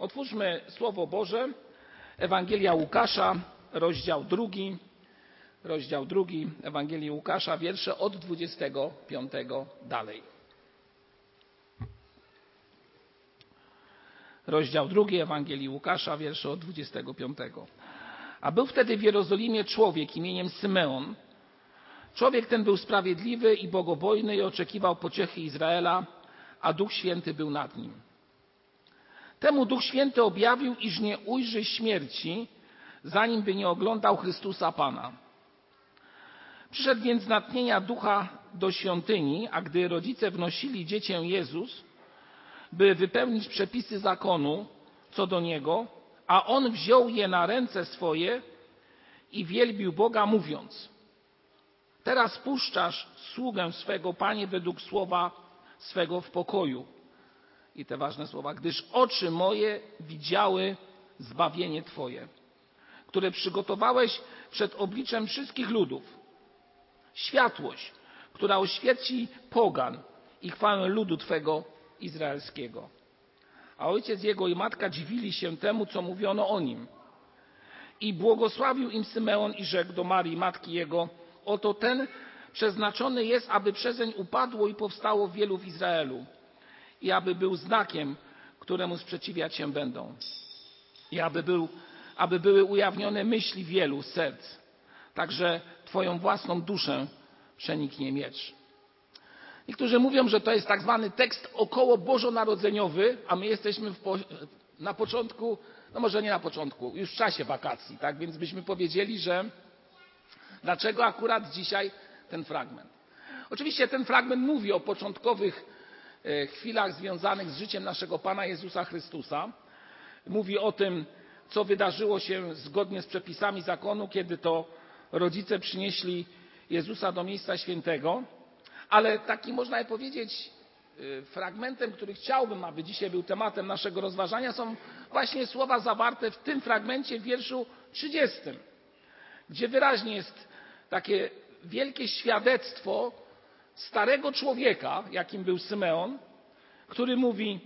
Otwórzmy Słowo Boże, Ewangelia Łukasza, rozdział drugi, rozdział drugi Ewangelii Łukasza, wiersze od 25 dalej. Rozdział drugi Ewangelii Łukasza, wiersze od 25. A był wtedy w Jerozolimie człowiek imieniem Symeon. Człowiek ten był sprawiedliwy i bogobojny i oczekiwał pociechy Izraela, a Duch Święty był nad nim. Temu Duch Święty objawił, iż nie ujrzy śmierci, zanim by nie oglądał Chrystusa Pana. Przyszedł więc natchnienia ducha do świątyni, a gdy rodzice wnosili dziecię Jezus, by wypełnić przepisy zakonu co do niego, a on wziął je na ręce swoje i wielbił Boga, mówiąc: Teraz puszczasz sługę swego, panie, według słowa swego w pokoju. I te ważne słowa, gdyż oczy moje widziały zbawienie Twoje, które przygotowałeś przed obliczem wszystkich ludów. Światłość, która oświeci pogan i chwałę ludu Twego izraelskiego. A ojciec jego i matka dziwili się temu, co mówiono o nim. I błogosławił im Symeon i rzekł do Marii, matki jego, oto ten przeznaczony jest, aby przezeń upadło i powstało wielu w Izraelu i aby był znakiem, któremu sprzeciwiać się będą. I aby, był, aby były ujawnione myśli wielu serc. Także Twoją własną duszę przeniknie miecz. Niektórzy mówią, że to jest tak zwany tekst około bożonarodzeniowy, a my jesteśmy po, na początku, no może nie na początku, już w czasie wakacji, tak? Więc byśmy powiedzieli, że dlaczego akurat dzisiaj ten fragment. Oczywiście ten fragment mówi o początkowych chwilach związanych z życiem naszego Pana Jezusa Chrystusa. Mówi o tym, co wydarzyło się zgodnie z przepisami zakonu, kiedy to rodzice przynieśli Jezusa do miejsca świętego ale taki można powiedzieć fragmentem, który chciałbym, aby dzisiaj był tematem naszego rozważania, są właśnie słowa zawarte w tym fragmencie w wierszu 30, gdzie wyraźnie jest takie wielkie świadectwo starego człowieka, jakim był Symeon, który mówi,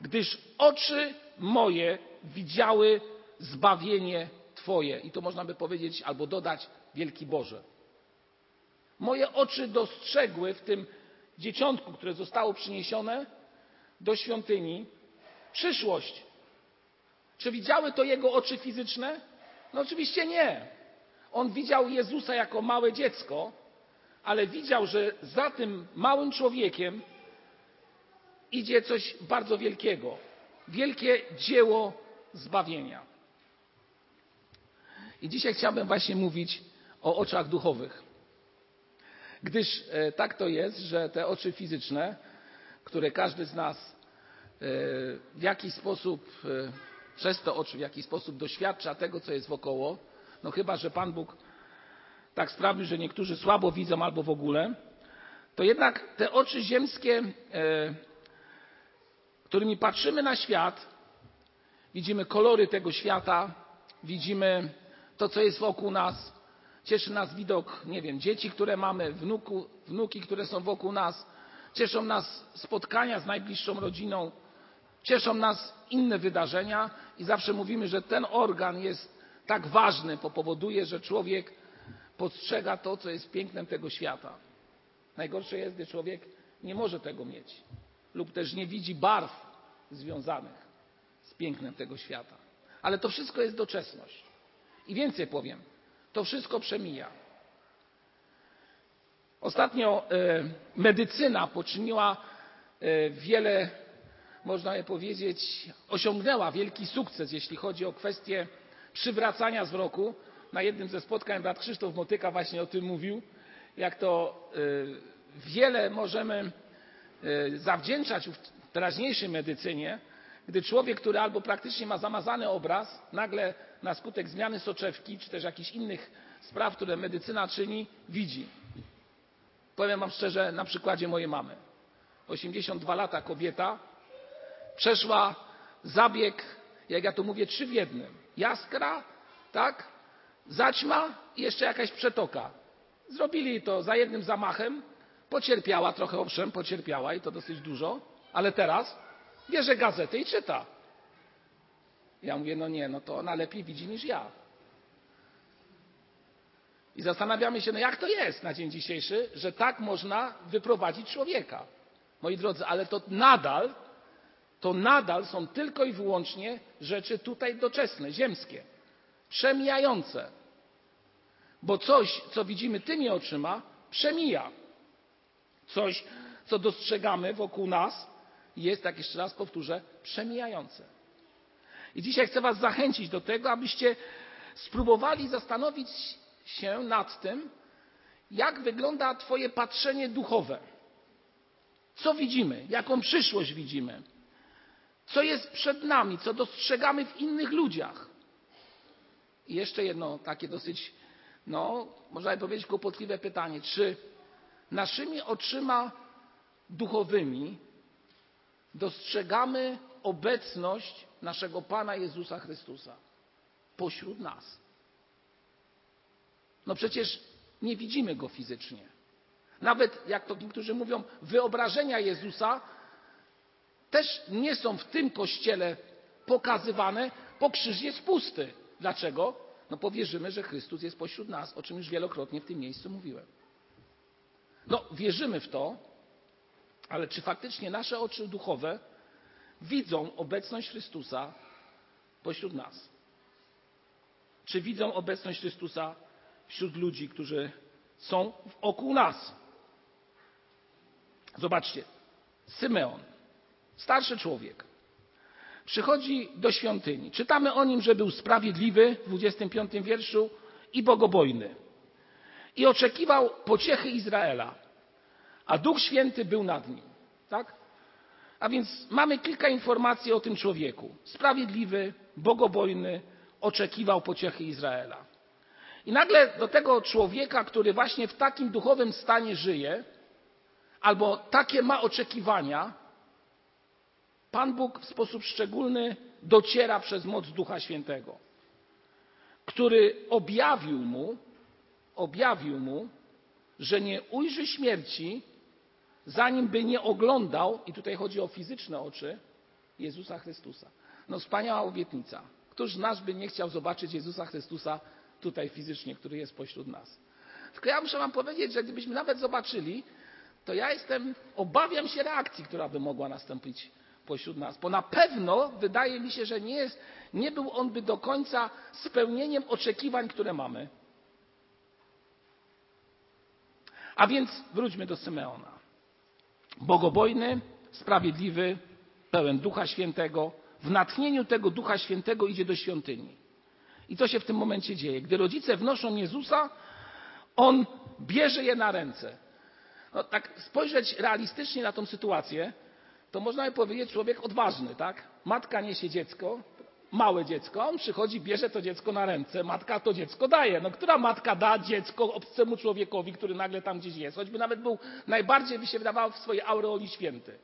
gdyż oczy moje widziały zbawienie Twoje. I to można by powiedzieć albo dodać wielki Boże. Moje oczy dostrzegły w tym dzieciątku, które zostało przyniesione do świątyni, przyszłość. Czy widziały to jego oczy fizyczne? No oczywiście nie. On widział Jezusa jako małe dziecko, ale widział, że za tym małym człowiekiem idzie coś bardzo wielkiego. Wielkie dzieło zbawienia. I dzisiaj chciałbym właśnie mówić o oczach duchowych. Gdyż e, tak to jest, że te oczy fizyczne, które każdy z nas e, w jakiś sposób, e, przez te oczy w jakiś sposób doświadcza tego, co jest wokoło, no chyba, że Pan Bóg tak sprawił, że niektórzy słabo widzą albo w ogóle, to jednak te oczy ziemskie, którymi patrzymy na świat, widzimy kolory tego świata, widzimy to, co jest wokół nas, Cieszy nas widok, nie wiem, dzieci, które mamy, wnuku, wnuki, które są wokół nas. Cieszą nas spotkania z najbliższą rodziną. Cieszą nas inne wydarzenia i zawsze mówimy, że ten organ jest tak ważny, bo powoduje, że człowiek postrzega to, co jest pięknem tego świata. Najgorsze jest, gdy człowiek nie może tego mieć lub też nie widzi barw związanych z pięknem tego świata. Ale to wszystko jest doczesność. I więcej powiem. To wszystko przemija. Ostatnio e, medycyna poczyniła e, wiele, można je powiedzieć, osiągnęła wielki sukces, jeśli chodzi o kwestię przywracania wzroku. Na jednym ze spotkań brat Krzysztof Motyka właśnie o tym mówił, jak to e, wiele możemy zawdzięczać teraźniejszej medycynie, gdy człowiek, który albo praktycznie ma zamazany obraz, nagle na skutek zmiany soczewki, czy też jakichś innych spraw, które medycyna czyni, widzi. Powiem Wam szczerze, na przykładzie mojej mamy. 82 lata kobieta przeszła zabieg, jak ja to mówię, trzy w jednym. Jaskra, tak? Zaćma i jeszcze jakaś przetoka. Zrobili to za jednym zamachem. Pocierpiała trochę, owszem, pocierpiała i to dosyć dużo, ale teraz bierze gazetę i czyta. Ja mówię, no nie, no to ona lepiej widzi niż ja. I zastanawiamy się, no jak to jest na dzień dzisiejszy, że tak można wyprowadzić człowieka. Moi drodzy, ale to nadal, to nadal są tylko i wyłącznie rzeczy tutaj doczesne, ziemskie, przemijające. Bo coś, co widzimy tymi oczyma, przemija. Coś, co dostrzegamy wokół nas, jest, tak jeszcze raz powtórzę, przemijające. I dzisiaj chcę Was zachęcić do tego, abyście spróbowali zastanowić się nad tym, jak wygląda Twoje patrzenie duchowe. Co widzimy? Jaką przyszłość widzimy? Co jest przed nami? Co dostrzegamy w innych ludziach? I jeszcze jedno takie dosyć, no, można by powiedzieć, kłopotliwe pytanie. Czy naszymi oczyma duchowymi dostrzegamy obecność naszego Pana Jezusa Chrystusa pośród nas? No przecież nie widzimy go fizycznie. Nawet, jak to niektórzy mówią, wyobrażenia Jezusa też nie są w tym kościele pokazywane, bo krzyż jest pusty. Dlaczego? No powierzymy, że Chrystus jest pośród nas, o czym już wielokrotnie w tym miejscu mówiłem. No, wierzymy w to, ale czy faktycznie nasze oczy duchowe widzą obecność Chrystusa pośród nas? Czy widzą obecność Chrystusa wśród ludzi, którzy są wokół nas? Zobaczcie, Symeon, starszy człowiek, przychodzi do świątyni. Czytamy o nim, że był sprawiedliwy w 25 wierszu i bogobojny. I oczekiwał pociechy Izraela, a Duch Święty był nad nim. Tak? A więc mamy kilka informacji o tym człowieku. Sprawiedliwy, bogobojny, oczekiwał pociechy Izraela. I nagle do tego człowieka, który właśnie w takim duchowym stanie żyje, albo takie ma oczekiwania, Pan Bóg w sposób szczególny dociera przez moc Ducha Świętego, który objawił mu, objawił mu, że nie ujrzy śmierci, zanim by nie oglądał, i tutaj chodzi o fizyczne oczy, Jezusa Chrystusa. No wspaniała obietnica. Któż z nas by nie chciał zobaczyć Jezusa Chrystusa tutaj fizycznie, który jest pośród nas? Tylko ja muszę wam powiedzieć, że gdybyśmy nawet zobaczyli, to ja jestem, obawiam się reakcji, która by mogła nastąpić pośród nas, bo na pewno wydaje mi się, że nie, jest, nie był on by do końca spełnieniem oczekiwań, które mamy. A więc wróćmy do Symeona. Bogobojny, sprawiedliwy, pełen Ducha Świętego, w natchnieniu tego Ducha Świętego idzie do świątyni. I co się w tym momencie dzieje? Gdy rodzice wnoszą Jezusa, on bierze je na ręce. No, tak spojrzeć realistycznie na tą sytuację, to można by powiedzieć człowiek odważny, tak? Matka niesie dziecko, małe dziecko, on przychodzi, bierze to dziecko na ręce, matka to dziecko daje. No która matka da dziecko obcemu człowiekowi, który nagle tam gdzieś jest, choćby nawet był najbardziej, by się wydawało, w swojej aureoli święty.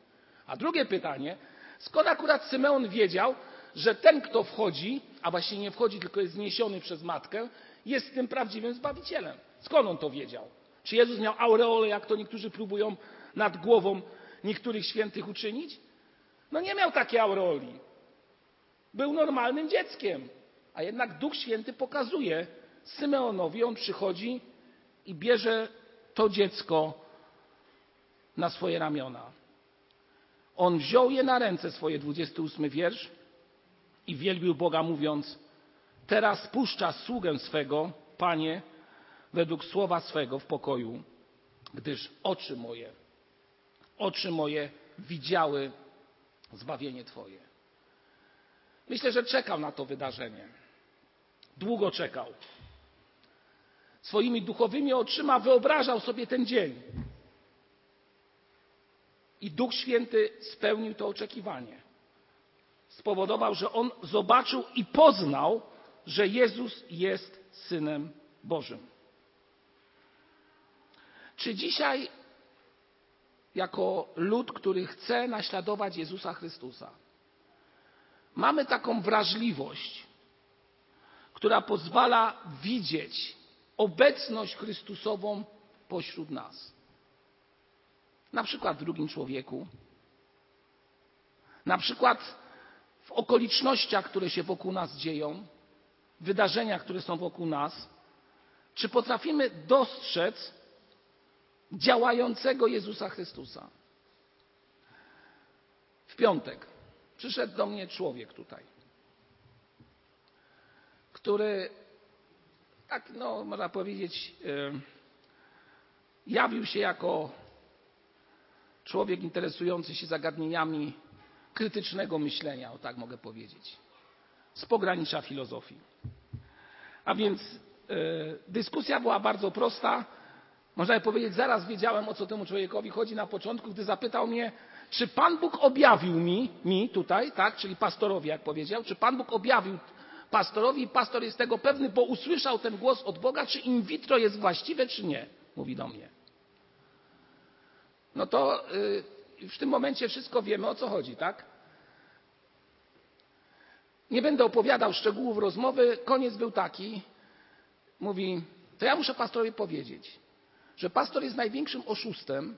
A drugie pytanie, skąd akurat Symeon wiedział, że ten, kto wchodzi, a właściwie nie wchodzi, tylko jest zniesiony przez matkę, jest tym prawdziwym Zbawicielem? Skąd on to wiedział? Czy Jezus miał aureolę, jak to niektórzy próbują nad głową niektórych świętych uczynić? No nie miał takiej aureoli. Był normalnym dzieckiem. A jednak Duch Święty pokazuje Symeonowi, on przychodzi i bierze to dziecko na swoje ramiona. On wziął je na ręce, swoje 28 wiersz i wielbił Boga mówiąc, teraz puszcza sługę swego, Panie, według słowa swego w pokoju, gdyż oczy moje, oczy moje widziały zbawienie Twoje. Myślę, że czekał na to wydarzenie. Długo czekał. Swoimi duchowymi oczyma wyobrażał sobie ten dzień. I Duch Święty spełnił to oczekiwanie. Spowodował, że on zobaczył i poznał, że Jezus jest synem Bożym. Czy dzisiaj, jako lud, który chce naśladować Jezusa Chrystusa, mamy taką wrażliwość, która pozwala widzieć obecność Chrystusową pośród nas? Na przykład w drugim człowieku, na przykład w okolicznościach, które się wokół nas dzieją, wydarzeniach, które są wokół nas, czy potrafimy dostrzec działającego Jezusa Chrystusa? W piątek przyszedł do mnie człowiek tutaj, który, tak no, można powiedzieć, jawił się jako człowiek interesujący się zagadnieniami krytycznego myślenia, o tak mogę powiedzieć, z pogranicza filozofii. A więc dyskusja była bardzo prosta. Można by powiedzieć, zaraz wiedziałem, o co temu człowiekowi chodzi na początku, gdy zapytał mnie, czy Pan Bóg objawił mi, mi tutaj, tak, czyli pastorowi, jak powiedział, czy Pan Bóg objawił pastorowi i pastor jest tego pewny, bo usłyszał ten głos od Boga, czy in vitro jest właściwe, czy nie, mówi do mnie. No to yy, w tym momencie wszystko wiemy, o co chodzi, tak? Nie będę opowiadał szczegółów rozmowy. Koniec był taki. Mówi, to ja muszę pastorowi powiedzieć, że pastor jest największym oszustem,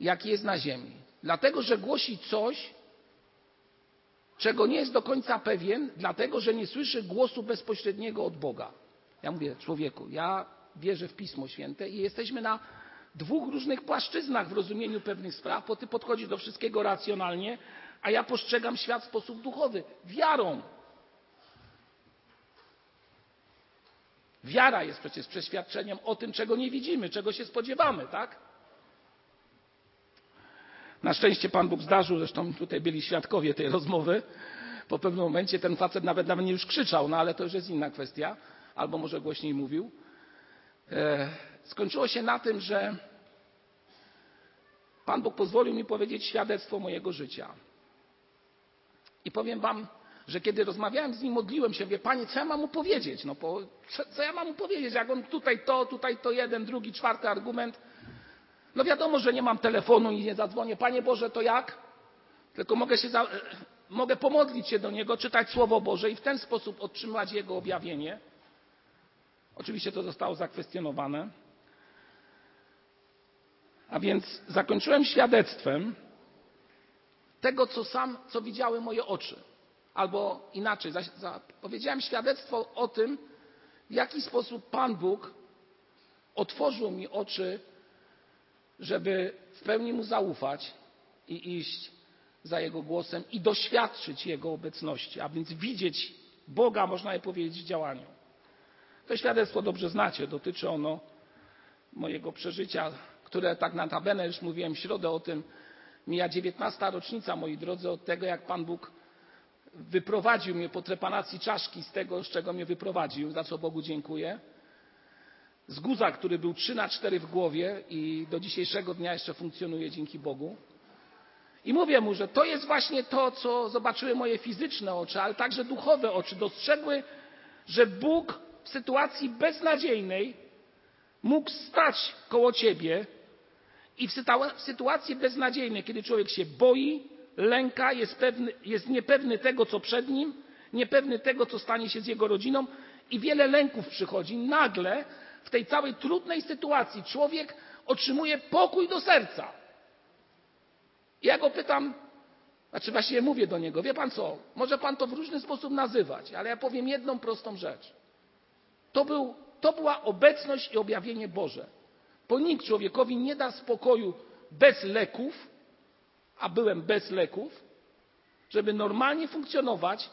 jaki jest na ziemi. Dlatego, że głosi coś, czego nie jest do końca pewien, dlatego, że nie słyszy głosu bezpośredniego od Boga. Ja mówię, człowieku, ja wierzę w Pismo Święte i jesteśmy na dwóch różnych płaszczyznach w rozumieniu pewnych spraw, bo ty podchodzisz do wszystkiego racjonalnie, a ja postrzegam świat w sposób duchowy, wiarą. Wiara jest przecież przeświadczeniem o tym, czego nie widzimy, czego się spodziewamy, tak? Na szczęście Pan Bóg zdarzył, zresztą tutaj byli świadkowie tej rozmowy. Po pewnym momencie ten facet nawet nawet nie już krzyczał, no ale to już jest inna kwestia, albo może głośniej mówił. E, skończyło się na tym, że Pan Bóg pozwolił mi powiedzieć świadectwo mojego życia. I powiem Wam, że kiedy rozmawiałem z nim, modliłem się, wie Panie, co ja mam mu powiedzieć? No, co, co ja mam mu powiedzieć? Jak on tutaj to, tutaj to jeden, drugi, czwarty argument. No wiadomo, że nie mam telefonu i nie zadzwonię. Panie Boże, to jak? Tylko mogę, się za, mogę pomodlić się do Niego, czytać Słowo Boże i w ten sposób otrzymać Jego objawienie. Oczywiście to zostało zakwestionowane. A więc zakończyłem świadectwem tego, co sam, co widziały moje oczy. Albo inaczej, za, za, powiedziałem świadectwo o tym, w jaki sposób Pan Bóg otworzył mi oczy, żeby w pełni Mu zaufać i iść za Jego głosem i doświadczyć Jego obecności, a więc widzieć Boga, można je powiedzieć, w działaniu. To świadectwo dobrze znacie, dotyczy ono mojego przeżycia, które tak na tabelę już mówiłem w środę o tym, mija 19. rocznica, moi drodzy, od tego, jak Pan Bóg wyprowadził mnie po trepanacji czaszki z tego, z czego mnie wyprowadził, za co Bogu dziękuję. Z guza, który był 3 na 4 w głowie i do dzisiejszego dnia jeszcze funkcjonuje dzięki Bogu. I mówię mu, że to jest właśnie to, co zobaczyły moje fizyczne oczy, ale także duchowe oczy. Dostrzegły, że Bóg w sytuacji beznadziejnej mógł stać koło ciebie i w sytuacji beznadziejnej, kiedy człowiek się boi, lęka, jest, pewny, jest niepewny tego, co przed nim, niepewny tego, co stanie się z jego rodziną i wiele lęków przychodzi, nagle w tej całej trudnej sytuacji człowiek otrzymuje pokój do serca. Ja go pytam, znaczy właściwie mówię do niego, wie pan co, może pan to w różny sposób nazywać, ale ja powiem jedną prostą rzecz. To, był, to była obecność i objawienie Boże. Bo nikt człowiekowi nie da spokoju bez leków, a byłem bez leków, żeby normalnie funkcjonować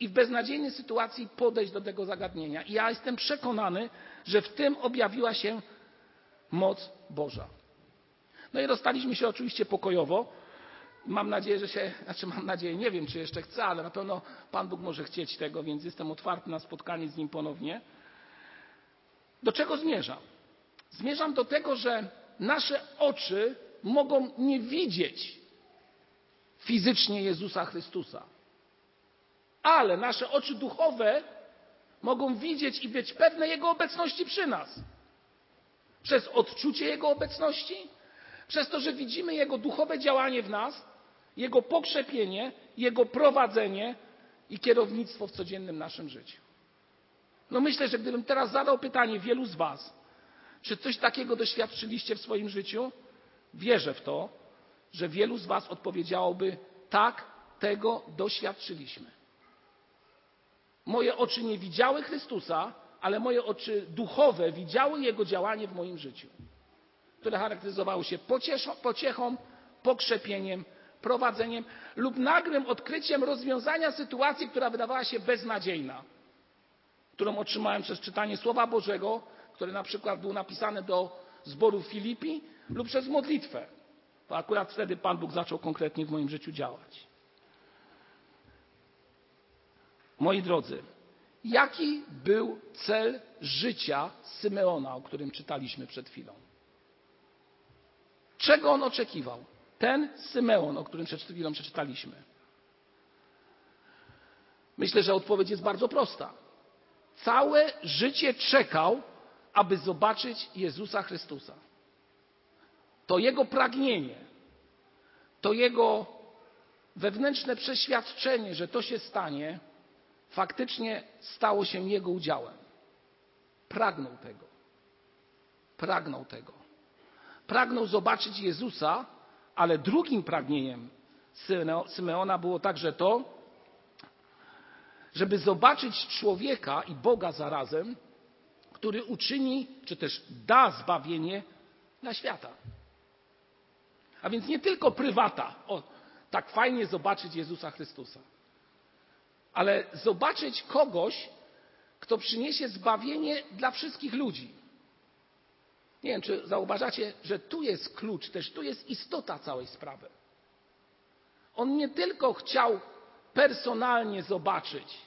i w beznadziejnej sytuacji podejść do tego zagadnienia. I ja jestem przekonany, że w tym objawiła się moc Boża. No i rozstaliśmy się oczywiście pokojowo. Mam nadzieję, że się, znaczy mam nadzieję, nie wiem czy jeszcze chcę, ale na pewno Pan Bóg może chcieć tego, więc jestem otwarty na spotkanie z Nim ponownie. Do czego zmierzam? Zmierzam do tego, że nasze oczy mogą nie widzieć fizycznie Jezusa Chrystusa, ale nasze oczy duchowe mogą widzieć i być pewne Jego obecności przy nas. Przez odczucie Jego obecności, przez to, że widzimy Jego duchowe działanie w nas, Jego pokrzepienie, Jego prowadzenie i kierownictwo w codziennym naszym życiu. No myślę, że gdybym teraz zadał pytanie wielu z Was, czy coś takiego doświadczyliście w swoim życiu? Wierzę w to, że wielu z Was odpowiedziałoby tak tego doświadczyliśmy. Moje oczy nie widziały Chrystusa, ale moje oczy duchowe widziały Jego działanie w moim życiu, które charakteryzowało się pociechą, pokrzepieniem, prowadzeniem lub nagłym odkryciem rozwiązania sytuacji, która wydawała się beznadziejna, którą otrzymałem przez czytanie Słowa Bożego, które na przykład było napisane do zboru Filipi lub przez modlitwę. Akurat wtedy Pan Bóg zaczął konkretnie w moim życiu działać. Moi drodzy, jaki był cel życia Symeona, o którym czytaliśmy przed chwilą? Czego on oczekiwał? Ten Symeon, o którym przed chwilą przeczytaliśmy. Myślę, że odpowiedź jest bardzo prosta. Całe życie czekał, aby zobaczyć Jezusa Chrystusa. To jego pragnienie, to jego wewnętrzne przeświadczenie, że to się stanie, faktycznie stało się jego udziałem. Pragnął tego. Pragnął tego. Pragnął zobaczyć Jezusa, ale drugim pragnieniem Symeona było także to, żeby zobaczyć człowieka i Boga zarazem, który uczyni, czy też da zbawienie dla świata. A więc nie tylko prywata, o, tak fajnie zobaczyć Jezusa Chrystusa, ale zobaczyć kogoś, kto przyniesie zbawienie dla wszystkich ludzi. Nie wiem, czy zauważacie, że tu jest klucz, też tu jest istota całej sprawy. On nie tylko chciał personalnie zobaczyć,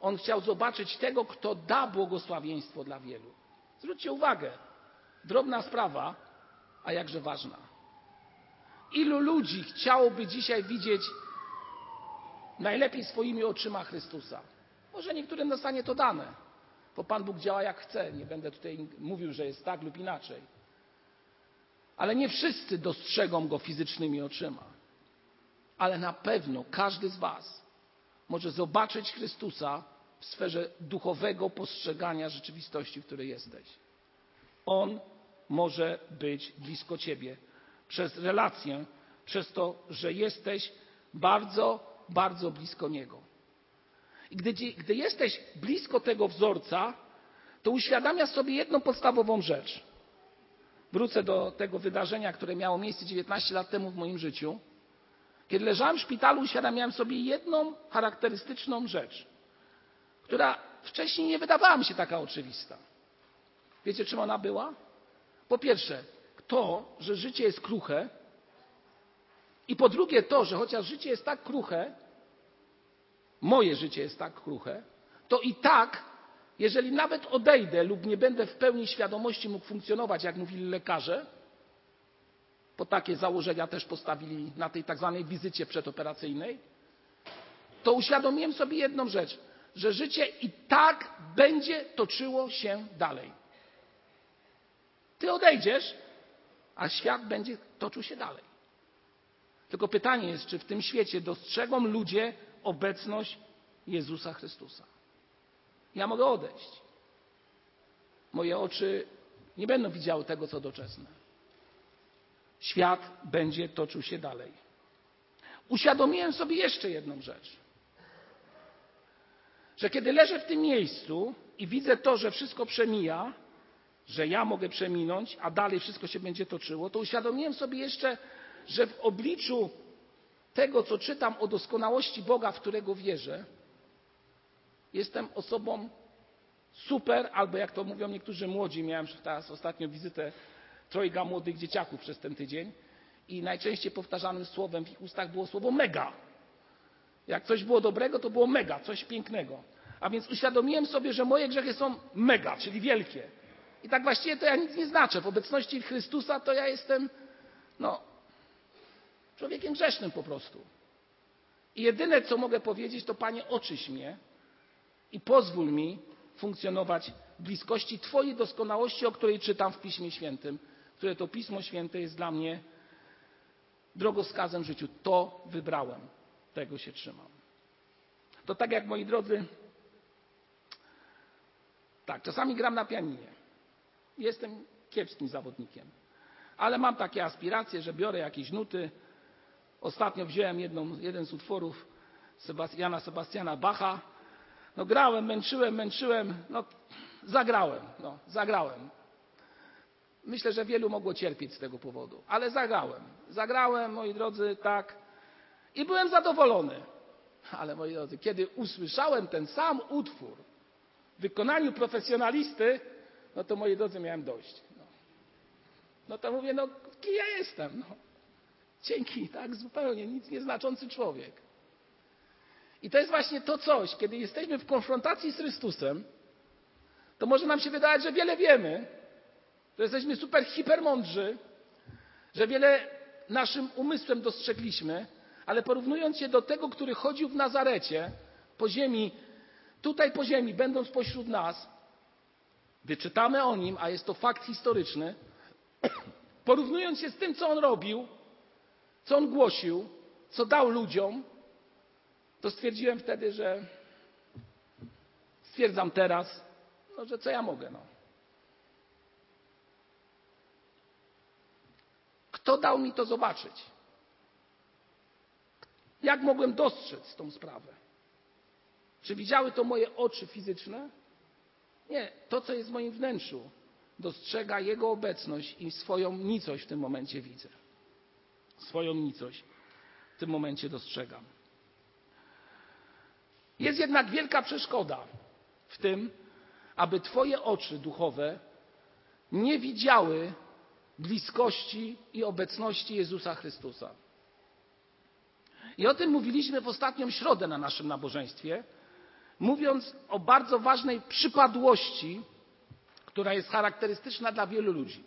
on chciał zobaczyć tego, kto da błogosławieństwo dla wielu. Zwróćcie uwagę, drobna sprawa, a jakże ważna. Ilu ludzi chciałoby dzisiaj widzieć najlepiej swoimi oczyma Chrystusa? Może niektórym zostanie to dane, bo Pan Bóg działa jak chce. Nie będę tutaj mówił, że jest tak lub inaczej. Ale nie wszyscy dostrzegą go fizycznymi oczyma. Ale na pewno każdy z Was może zobaczyć Chrystusa w sferze duchowego postrzegania rzeczywistości, w której jesteś. On może być blisko Ciebie przez relację, przez to, że jesteś bardzo, bardzo blisko Niego. I gdy, gdy jesteś blisko tego wzorca, to uświadamiasz sobie jedną podstawową rzecz. Wrócę do tego wydarzenia, które miało miejsce 19 lat temu w moim życiu. Kiedy leżałem w szpitalu, uświadamiałem sobie jedną charakterystyczną rzecz, która wcześniej nie wydawała mi się taka oczywista. Wiecie, czym ona była? Po pierwsze, to, że życie jest kruche, i po drugie to, że chociaż życie jest tak kruche, moje życie jest tak kruche, to i tak, jeżeli nawet odejdę lub nie będę w pełni świadomości mógł funkcjonować, jak mówili lekarze, bo takie założenia też postawili na tej tak zwanej wizycie przedoperacyjnej, to uświadomiłem sobie jedną rzecz, że życie i tak będzie toczyło się dalej. Ty odejdziesz, a świat będzie toczył się dalej. Tylko pytanie jest, czy w tym świecie dostrzegą ludzie obecność Jezusa Chrystusa. Ja mogę odejść. Moje oczy nie będą widziały tego, co doczesne. Świat będzie toczył się dalej. Uświadomiłem sobie jeszcze jedną rzecz. Że kiedy leżę w tym miejscu i widzę to, że wszystko przemija, że ja mogę przeminąć, a dalej wszystko się będzie toczyło, to uświadomiłem sobie jeszcze, że w obliczu tego, co czytam o doskonałości Boga, w którego wierzę, jestem osobą super, albo jak to mówią niektórzy młodzi, miałem teraz ostatnio wizytę trojga młodych dzieciaków przez ten tydzień i najczęściej powtarzanym słowem w ich ustach było słowo mega. Jak coś było dobrego, to było mega, coś pięknego. A więc uświadomiłem sobie, że moje grzechy są mega, czyli wielkie. I tak właściwie to ja nic nie znaczę. W obecności Chrystusa to ja jestem, no, człowiekiem grzesznym po prostu. I jedyne, co mogę powiedzieć, to Panie, oczyś mnie i pozwól mi funkcjonować w bliskości Twojej doskonałości, o której czytam w Piśmie Świętym, które to Pismo Święte jest dla mnie drogowskazem w życiu. To wybrałem, tego się trzymam. To tak jak moi drodzy, tak, czasami gram na pianinie. Jestem kiepskim zawodnikiem, ale mam takie aspiracje, że biorę jakieś nuty, Ostatnio wziąłem jedną, jeden z utworów Sebastiana Bacha. No grałem, męczyłem, męczyłem, no zagrałem, no zagrałem. Myślę, że wielu mogło cierpieć z tego powodu, ale zagrałem. Zagrałem, moi drodzy, tak i byłem zadowolony. Ale moi drodzy, kiedy usłyszałem ten sam utwór w wykonaniu profesjonalisty, no to moi drodzy miałem dość. No, no to mówię, no kim ja jestem? No. Dzięki, tak zupełnie, nic nieznaczący człowiek. I to jest właśnie to coś, kiedy jesteśmy w konfrontacji z Chrystusem, to może nam się wydawać, że wiele wiemy, że jesteśmy super hipermądrzy, że wiele naszym umysłem dostrzegliśmy, ale porównując się do tego, który chodził w Nazarecie po ziemi, tutaj po ziemi, będąc pośród nas, wyczytamy o nim, a jest to fakt historyczny, porównując się z tym, co on robił, co on głosił, co dał ludziom, to stwierdziłem wtedy, że stwierdzam teraz, no, że co ja mogę. No. Kto dał mi to zobaczyć? Jak mogłem dostrzec tą sprawę? Czy widziały to moje oczy fizyczne? Nie, to co jest w moim wnętrzu dostrzega Jego obecność i swoją nicość w tym momencie widzę. Swoją nicość w tym momencie dostrzegam. Jest jednak wielka przeszkoda w tym, aby Twoje oczy duchowe nie widziały bliskości i obecności Jezusa Chrystusa. I o tym mówiliśmy w ostatnią środę na naszym nabożeństwie, mówiąc o bardzo ważnej przypadłości, która jest charakterystyczna dla wielu ludzi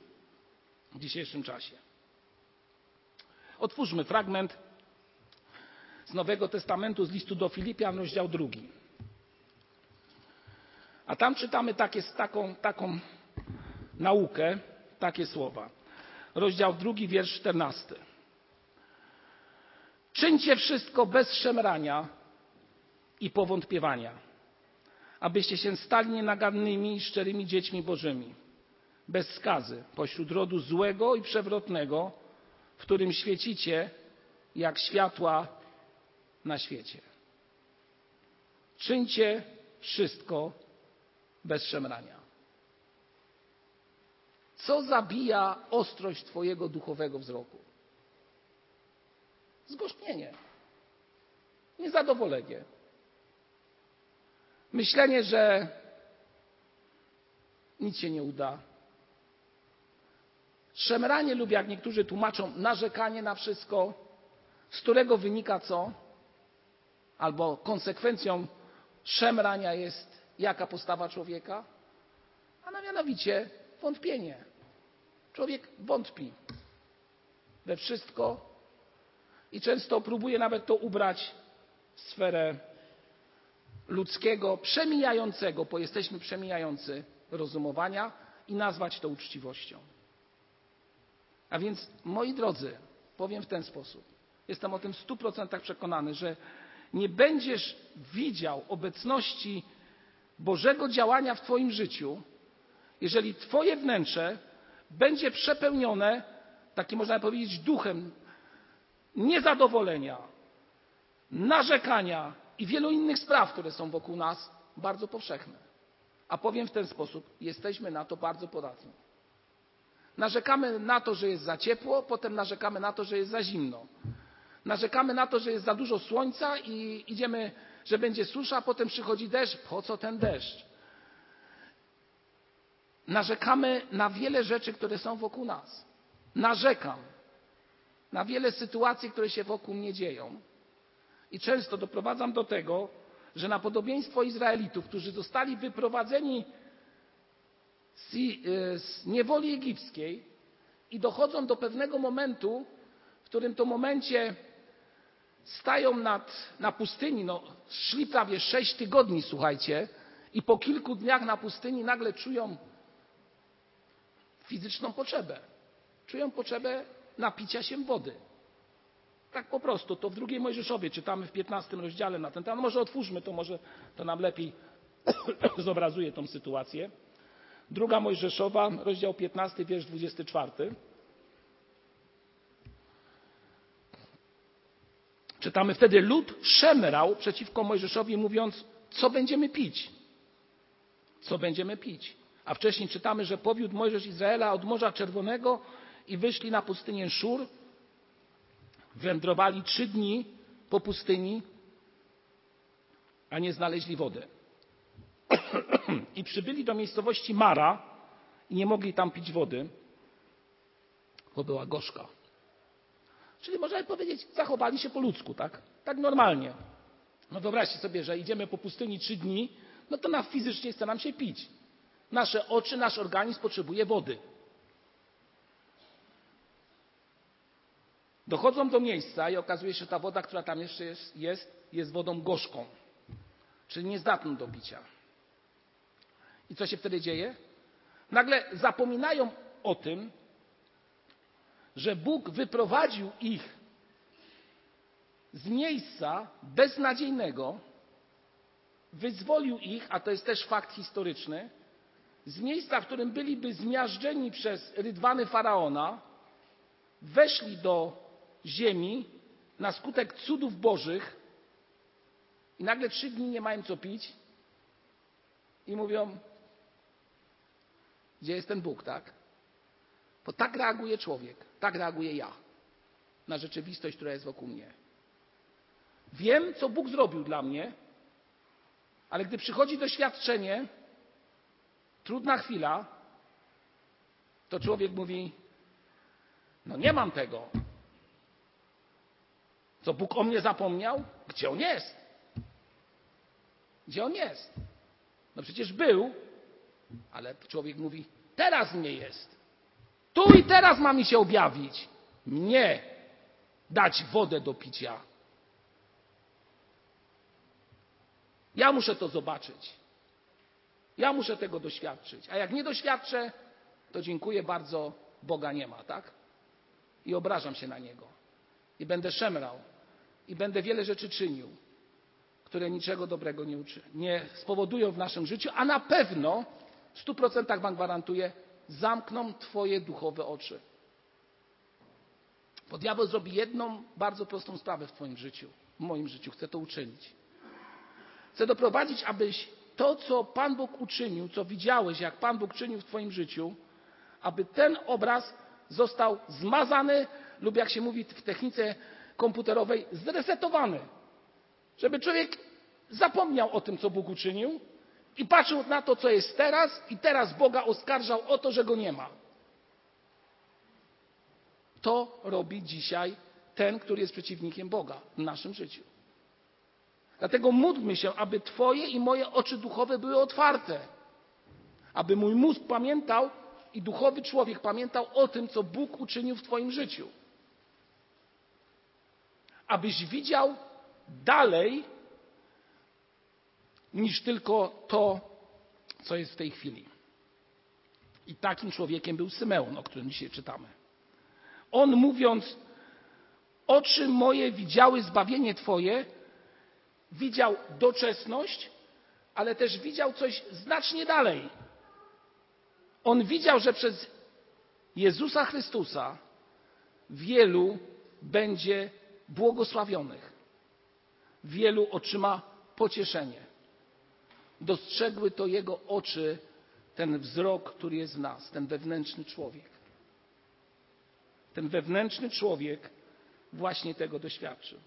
w dzisiejszym czasie. Otwórzmy fragment z Nowego Testamentu, z listu do Filipian, rozdział drugi. A tam czytamy takie, taką, taką naukę, takie słowa. Rozdział drugi, wiersz czternasty. Czyńcie wszystko bez szemrania i powątpiewania, abyście się stali nienagannymi i szczerymi dziećmi Bożymi, bez skazy, pośród rodu złego i przewrotnego, w którym świecicie jak światła na świecie. Czyńcie wszystko bez szemrania. Co zabija ostrość Twojego duchowego wzroku? Zgorzknienie, niezadowolenie. Myślenie, że nic się nie uda. Szemranie lub jak niektórzy tłumaczą, narzekanie na wszystko, z którego wynika co? Albo konsekwencją szemrania jest jaka postawa człowieka? A mianowicie wątpienie. Człowiek wątpi we wszystko i często próbuje nawet to ubrać w sferę ludzkiego, przemijającego, bo jesteśmy przemijający rozumowania i nazwać to uczciwością. A więc, moi drodzy, powiem w ten sposób. Jestem o tym w stu procentach przekonany, że nie będziesz widział obecności Bożego działania w Twoim życiu, jeżeli Twoje wnętrze będzie przepełnione, takim można powiedzieć, duchem niezadowolenia, narzekania i wielu innych spraw, które są wokół nas bardzo powszechne. A powiem w ten sposób, jesteśmy na to bardzo podatni. Narzekamy na to, że jest za ciepło, potem narzekamy na to, że jest za zimno. Narzekamy na to, że jest za dużo słońca i idziemy, że będzie susza, potem przychodzi deszcz. Po co ten deszcz? Narzekamy na wiele rzeczy, które są wokół nas. Narzekam na wiele sytuacji, które się wokół mnie dzieją. I często doprowadzam do tego, że na podobieństwo Izraelitów, którzy zostali wyprowadzeni z, e, z niewoli egipskiej i dochodzą do pewnego momentu, w którym to momencie stają nad, na pustyni, no, szli prawie sześć tygodni, słuchajcie, i po kilku dniach na pustyni nagle czują fizyczną potrzebę. Czują potrzebę napicia się wody. Tak po prostu. To w drugiej Mojżeszowie czytamy w 15 rozdziale na ten temat. Może otwórzmy to, może to nam lepiej zobrazuje tą sytuację. Druga Mojżeszowa, rozdział 15, wiersz 24. Czytamy wtedy lud szemrał przeciwko Mojżeszowi, mówiąc, co będziemy pić? Co będziemy pić? A wcześniej czytamy, że powiódł Mojżesz Izraela od Morza Czerwonego i wyszli na pustynię Szur. Wędrowali trzy dni po pustyni, a nie znaleźli wody. I przybyli do miejscowości Mara i nie mogli tam pić wody, bo była gorzka. Czyli możemy powiedzieć, zachowali się po ludzku, tak? Tak normalnie. No wyobraźcie sobie, że idziemy po pustyni trzy dni, no to na fizycznie chce nam się pić. Nasze oczy, nasz organizm potrzebuje wody. Dochodzą do miejsca i okazuje się, że ta woda, która tam jeszcze jest, jest, jest wodą gorzką, czyli niezdatną do picia. I co się wtedy dzieje? Nagle zapominają o tym, że Bóg wyprowadził ich z miejsca beznadziejnego, wyzwolił ich, a to jest też fakt historyczny, z miejsca, w którym byliby zmiażdżeni przez rydwany faraona, weszli do ziemi na skutek cudów bożych i nagle trzy dni nie mają co pić i mówią, gdzie jest ten Bóg, tak? Bo tak reaguje człowiek, tak reaguję ja na rzeczywistość, która jest wokół mnie. Wiem, co Bóg zrobił dla mnie, ale gdy przychodzi doświadczenie, trudna chwila, to człowiek mówi: No nie mam tego. Co Bóg o mnie zapomniał? Gdzie on jest? Gdzie on jest? No przecież był, ale człowiek mówi: Teraz mnie jest. Tu i teraz ma mi się objawić. Mnie dać wodę do picia. Ja muszę to zobaczyć. Ja muszę tego doświadczyć. A jak nie doświadczę, to dziękuję bardzo, Boga nie ma, tak? I obrażam się na Niego. I będę szemrał. I będę wiele rzeczy czynił, które niczego dobrego nie, uczy, nie spowodują w naszym życiu, a na pewno w stu procentach Wam gwarantuję, zamkną Twoje duchowe oczy. Bo diabeł zrobi jedną bardzo prostą sprawę w Twoim życiu, w moim życiu. Chce to uczynić. Chce doprowadzić, abyś to, co Pan Bóg uczynił, co widziałeś, jak Pan Bóg czynił w Twoim życiu, aby ten obraz został zmazany lub, jak się mówi w technice komputerowej, zresetowany. Żeby człowiek zapomniał o tym, co Bóg uczynił i patrzył na to, co jest teraz, i teraz Boga oskarżał o to, że go nie ma. To robi dzisiaj ten, który jest przeciwnikiem Boga w naszym życiu. Dlatego módlmy się, aby Twoje i moje oczy duchowe były otwarte. Aby mój mózg pamiętał i duchowy człowiek pamiętał o tym, co Bóg uczynił w Twoim życiu. Abyś widział dalej niż tylko to, co jest w tej chwili. I takim człowiekiem był Symeon, o którym dzisiaj czytamy. On mówiąc, oczy moje widziały zbawienie Twoje, widział doczesność, ale też widział coś znacznie dalej. On widział, że przez Jezusa Chrystusa wielu będzie błogosławionych, wielu otrzyma pocieszenie. Dostrzegły to jego oczy, ten wzrok, który jest w nas, ten wewnętrzny człowiek. Ten wewnętrzny człowiek właśnie tego doświadczył.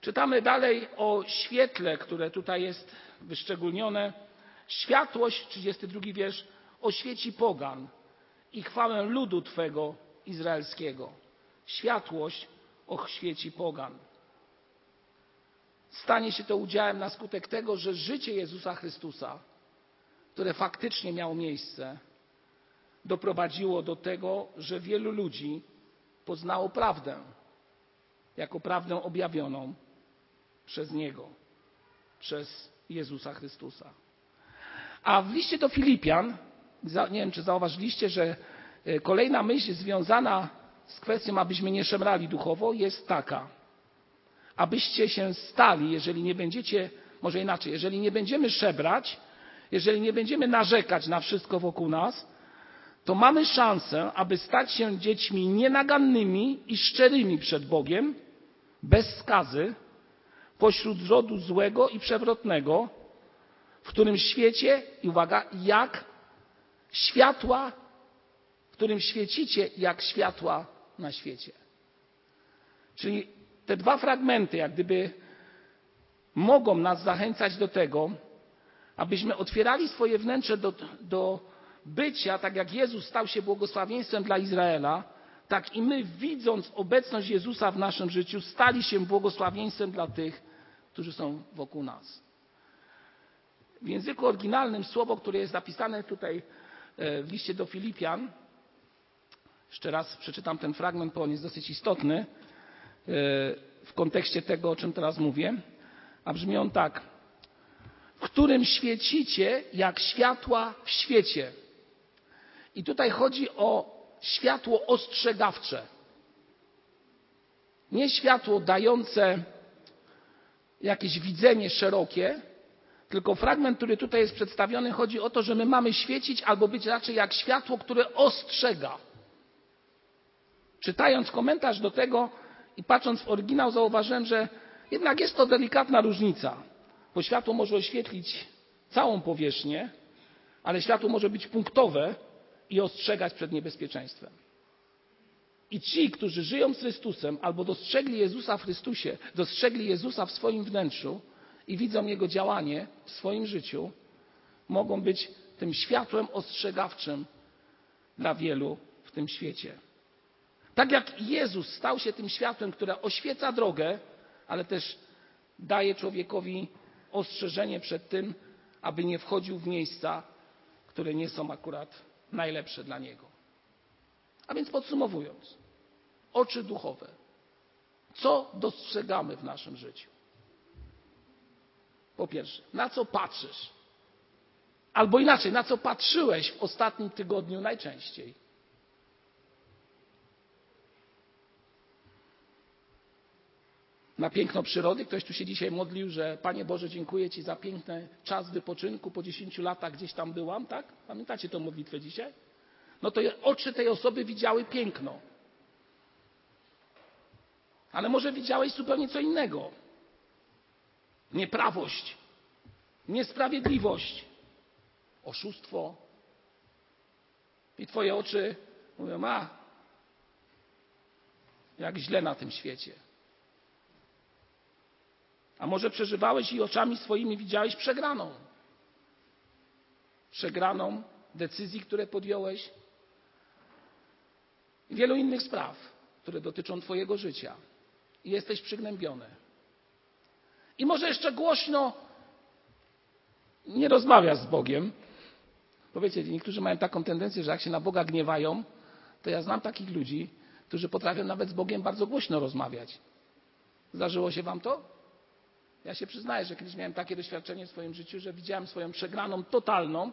Czytamy dalej o świetle, które tutaj jest wyszczególnione. Światłość, 32 wiersz, oświeci pogan i chwałę ludu Twego izraelskiego. Światłość oświeci pogan. Stanie się to udziałem na skutek tego, że życie Jezusa Chrystusa, które faktycznie miało miejsce, doprowadziło do tego, że wielu ludzi poznało prawdę jako prawdę objawioną przez Niego, przez Jezusa Chrystusa. A w liście do Filipian, nie wiem czy zauważyliście, że e, kolejna myśl związana z kwestią, abyśmy nie szemrali duchowo, jest taka. Abyście się stali, jeżeli nie będziecie, może inaczej, jeżeli nie będziemy szemrać, jeżeli nie będziemy narzekać na wszystko wokół nas, to mamy szansę, aby stać się dziećmi nienagannymi i szczerymi przed Bogiem, bez skazy, pośród rodu złego i przewrotnego, w którym świecie, i uwaga, jak światła, w którym świecicie jak światła na świecie. Czyli te dwa fragmenty, jak gdyby mogą nas zachęcać do tego, abyśmy otwierali swoje wnętrze do, do bycia, tak jak Jezus stał się błogosławieństwem dla Izraela, tak i my, widząc obecność Jezusa w naszym życiu, stali się błogosławieństwem dla tych, którzy są wokół nas. W języku oryginalnym słowo, które jest zapisane tutaj e, w liście do Filipian, jeszcze raz przeczytam ten fragment, bo on jest dosyć istotny e, w kontekście tego, o czym teraz mówię, a brzmi on tak. W którym świecicie jak światła w świecie. I tutaj chodzi o światło ostrzegawcze. Nie światło dające jakieś widzenie szerokie, tylko fragment, który tutaj jest przedstawiony, chodzi o to, że my mamy świecić albo być raczej jak światło, które ostrzega. Czytając komentarz do tego i patrząc w oryginał, zauważyłem, że jednak jest to delikatna różnica, bo światło może oświetlić całą powierzchnię, ale światło może być punktowe i ostrzegać przed niebezpieczeństwem. I ci, którzy żyją z Chrystusem albo dostrzegli Jezusa w Chrystusie, dostrzegli Jezusa w swoim wnętrzu i widzą Jego działanie w swoim życiu, mogą być tym światłem ostrzegawczym dla wielu w tym świecie. Tak jak Jezus stał się tym światłem, które oświeca drogę, ale też daje człowiekowi ostrzeżenie przed tym, aby nie wchodził w miejsca, które nie są akurat najlepsze dla niego. A więc podsumowując, oczy duchowe. Co dostrzegamy w naszym życiu? Po pierwsze, na co patrzysz? Albo inaczej, na co patrzyłeś w ostatnim tygodniu najczęściej? Na piękno przyrody. Ktoś tu się dzisiaj modlił, że Panie Boże, dziękuję Ci za piękny czas wypoczynku. Po 10 latach gdzieś tam byłam, tak? Pamiętacie tę modlitwę dzisiaj? No to oczy tej osoby widziały piękno. Ale może widziałeś zupełnie co innego. Nieprawość, niesprawiedliwość, oszustwo. I twoje oczy mówią, a jak źle na tym świecie. A może przeżywałeś i oczami swoimi widziałeś przegraną. Przegraną decyzji, które podjąłeś i wielu innych spraw, które dotyczą Twojego życia i jesteś przygnębiony. I może jeszcze głośno nie rozmawiasz z Bogiem. Bo wiecie, niektórzy mają taką tendencję, że jak się na Boga gniewają, to ja znam takich ludzi, którzy potrafią nawet z Bogiem bardzo głośno rozmawiać. Zdarzyło się Wam to? Ja się przyznaję, że kiedyś miałem takie doświadczenie w swoim życiu, że widziałem swoją przegraną totalną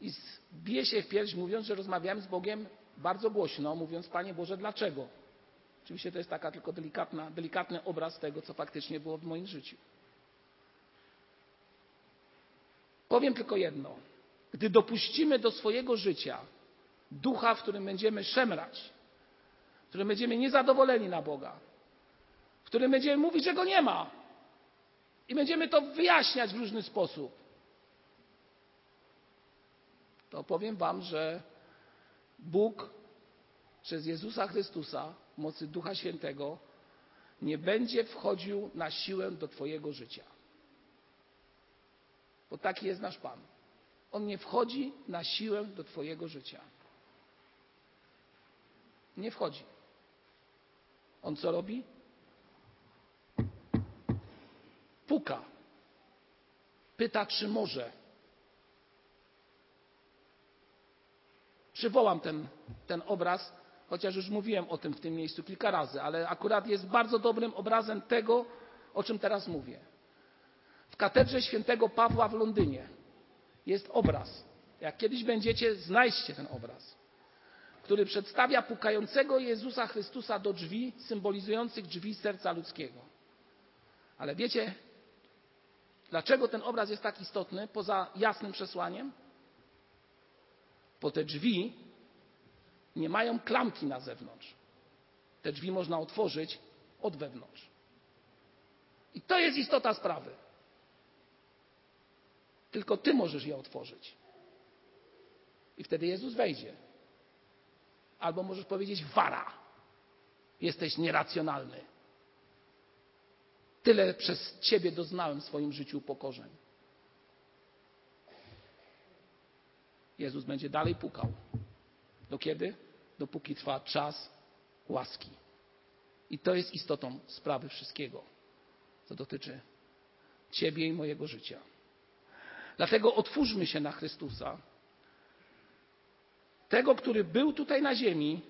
i biję się w pierś, mówiąc, że rozmawiałem z Bogiem bardzo głośno, mówiąc, Panie Boże, dlaczego? Oczywiście to jest taka tylko delikatna, delikatny obraz tego, co faktycznie było w moim życiu. Powiem tylko jedno. Gdy dopuścimy do swojego życia ducha, w którym będziemy szemrać, w którym będziemy niezadowoleni na Boga, w którym będziemy mówić, że go nie ma i będziemy to wyjaśniać w różny sposób, to powiem Wam, że Bóg przez Jezusa Chrystusa mocy Ducha Świętego nie będzie wchodził na siłę do Twojego życia. Bo taki jest nasz Pan. On nie wchodzi na siłę do Twojego życia. Nie wchodzi. On co robi? Puka. Pyta, czy może. Przywołam ten, ten obraz chociaż już mówiłem o tym w tym miejscu kilka razy, ale akurat jest bardzo dobrym obrazem tego, o czym teraz mówię. W katedrze świętego Pawła w Londynie jest obraz. Jak kiedyś będziecie, znajdźcie ten obraz, który przedstawia pukającego Jezusa Chrystusa do drzwi, symbolizujących drzwi serca ludzkiego. Ale wiecie, dlaczego ten obraz jest tak istotny, poza jasnym przesłaniem? Bo te drzwi nie mają klamki na zewnątrz. Te drzwi można otworzyć od wewnątrz. I to jest istota sprawy. Tylko ty możesz je otworzyć. I wtedy Jezus wejdzie. Albo możesz powiedzieć wara. Jesteś nieracjonalny. Tyle przez ciebie doznałem w swoim życiu upokorzeń. Jezus będzie dalej pukał. Do kiedy? Dopóki trwa czas łaski. I to jest istotą sprawy wszystkiego, co dotyczy Ciebie i mojego życia. Dlatego otwórzmy się na Chrystusa, tego, który był tutaj na ziemi,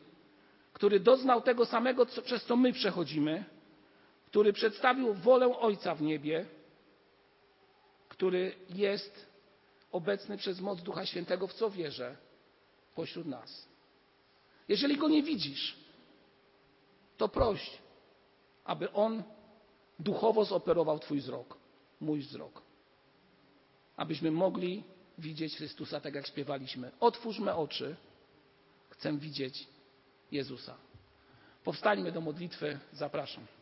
który doznał tego samego, co, przez co my przechodzimy, który przedstawił wolę Ojca w niebie, który jest obecny przez moc Ducha Świętego, w co wierzę, pośród nas. Jeżeli go nie widzisz, to proś, aby on duchowo zoperował Twój wzrok, mój wzrok. Abyśmy mogli widzieć Chrystusa tak, jak śpiewaliśmy. Otwórzmy oczy, chcę widzieć Jezusa. Powstańmy do modlitwy, zapraszam.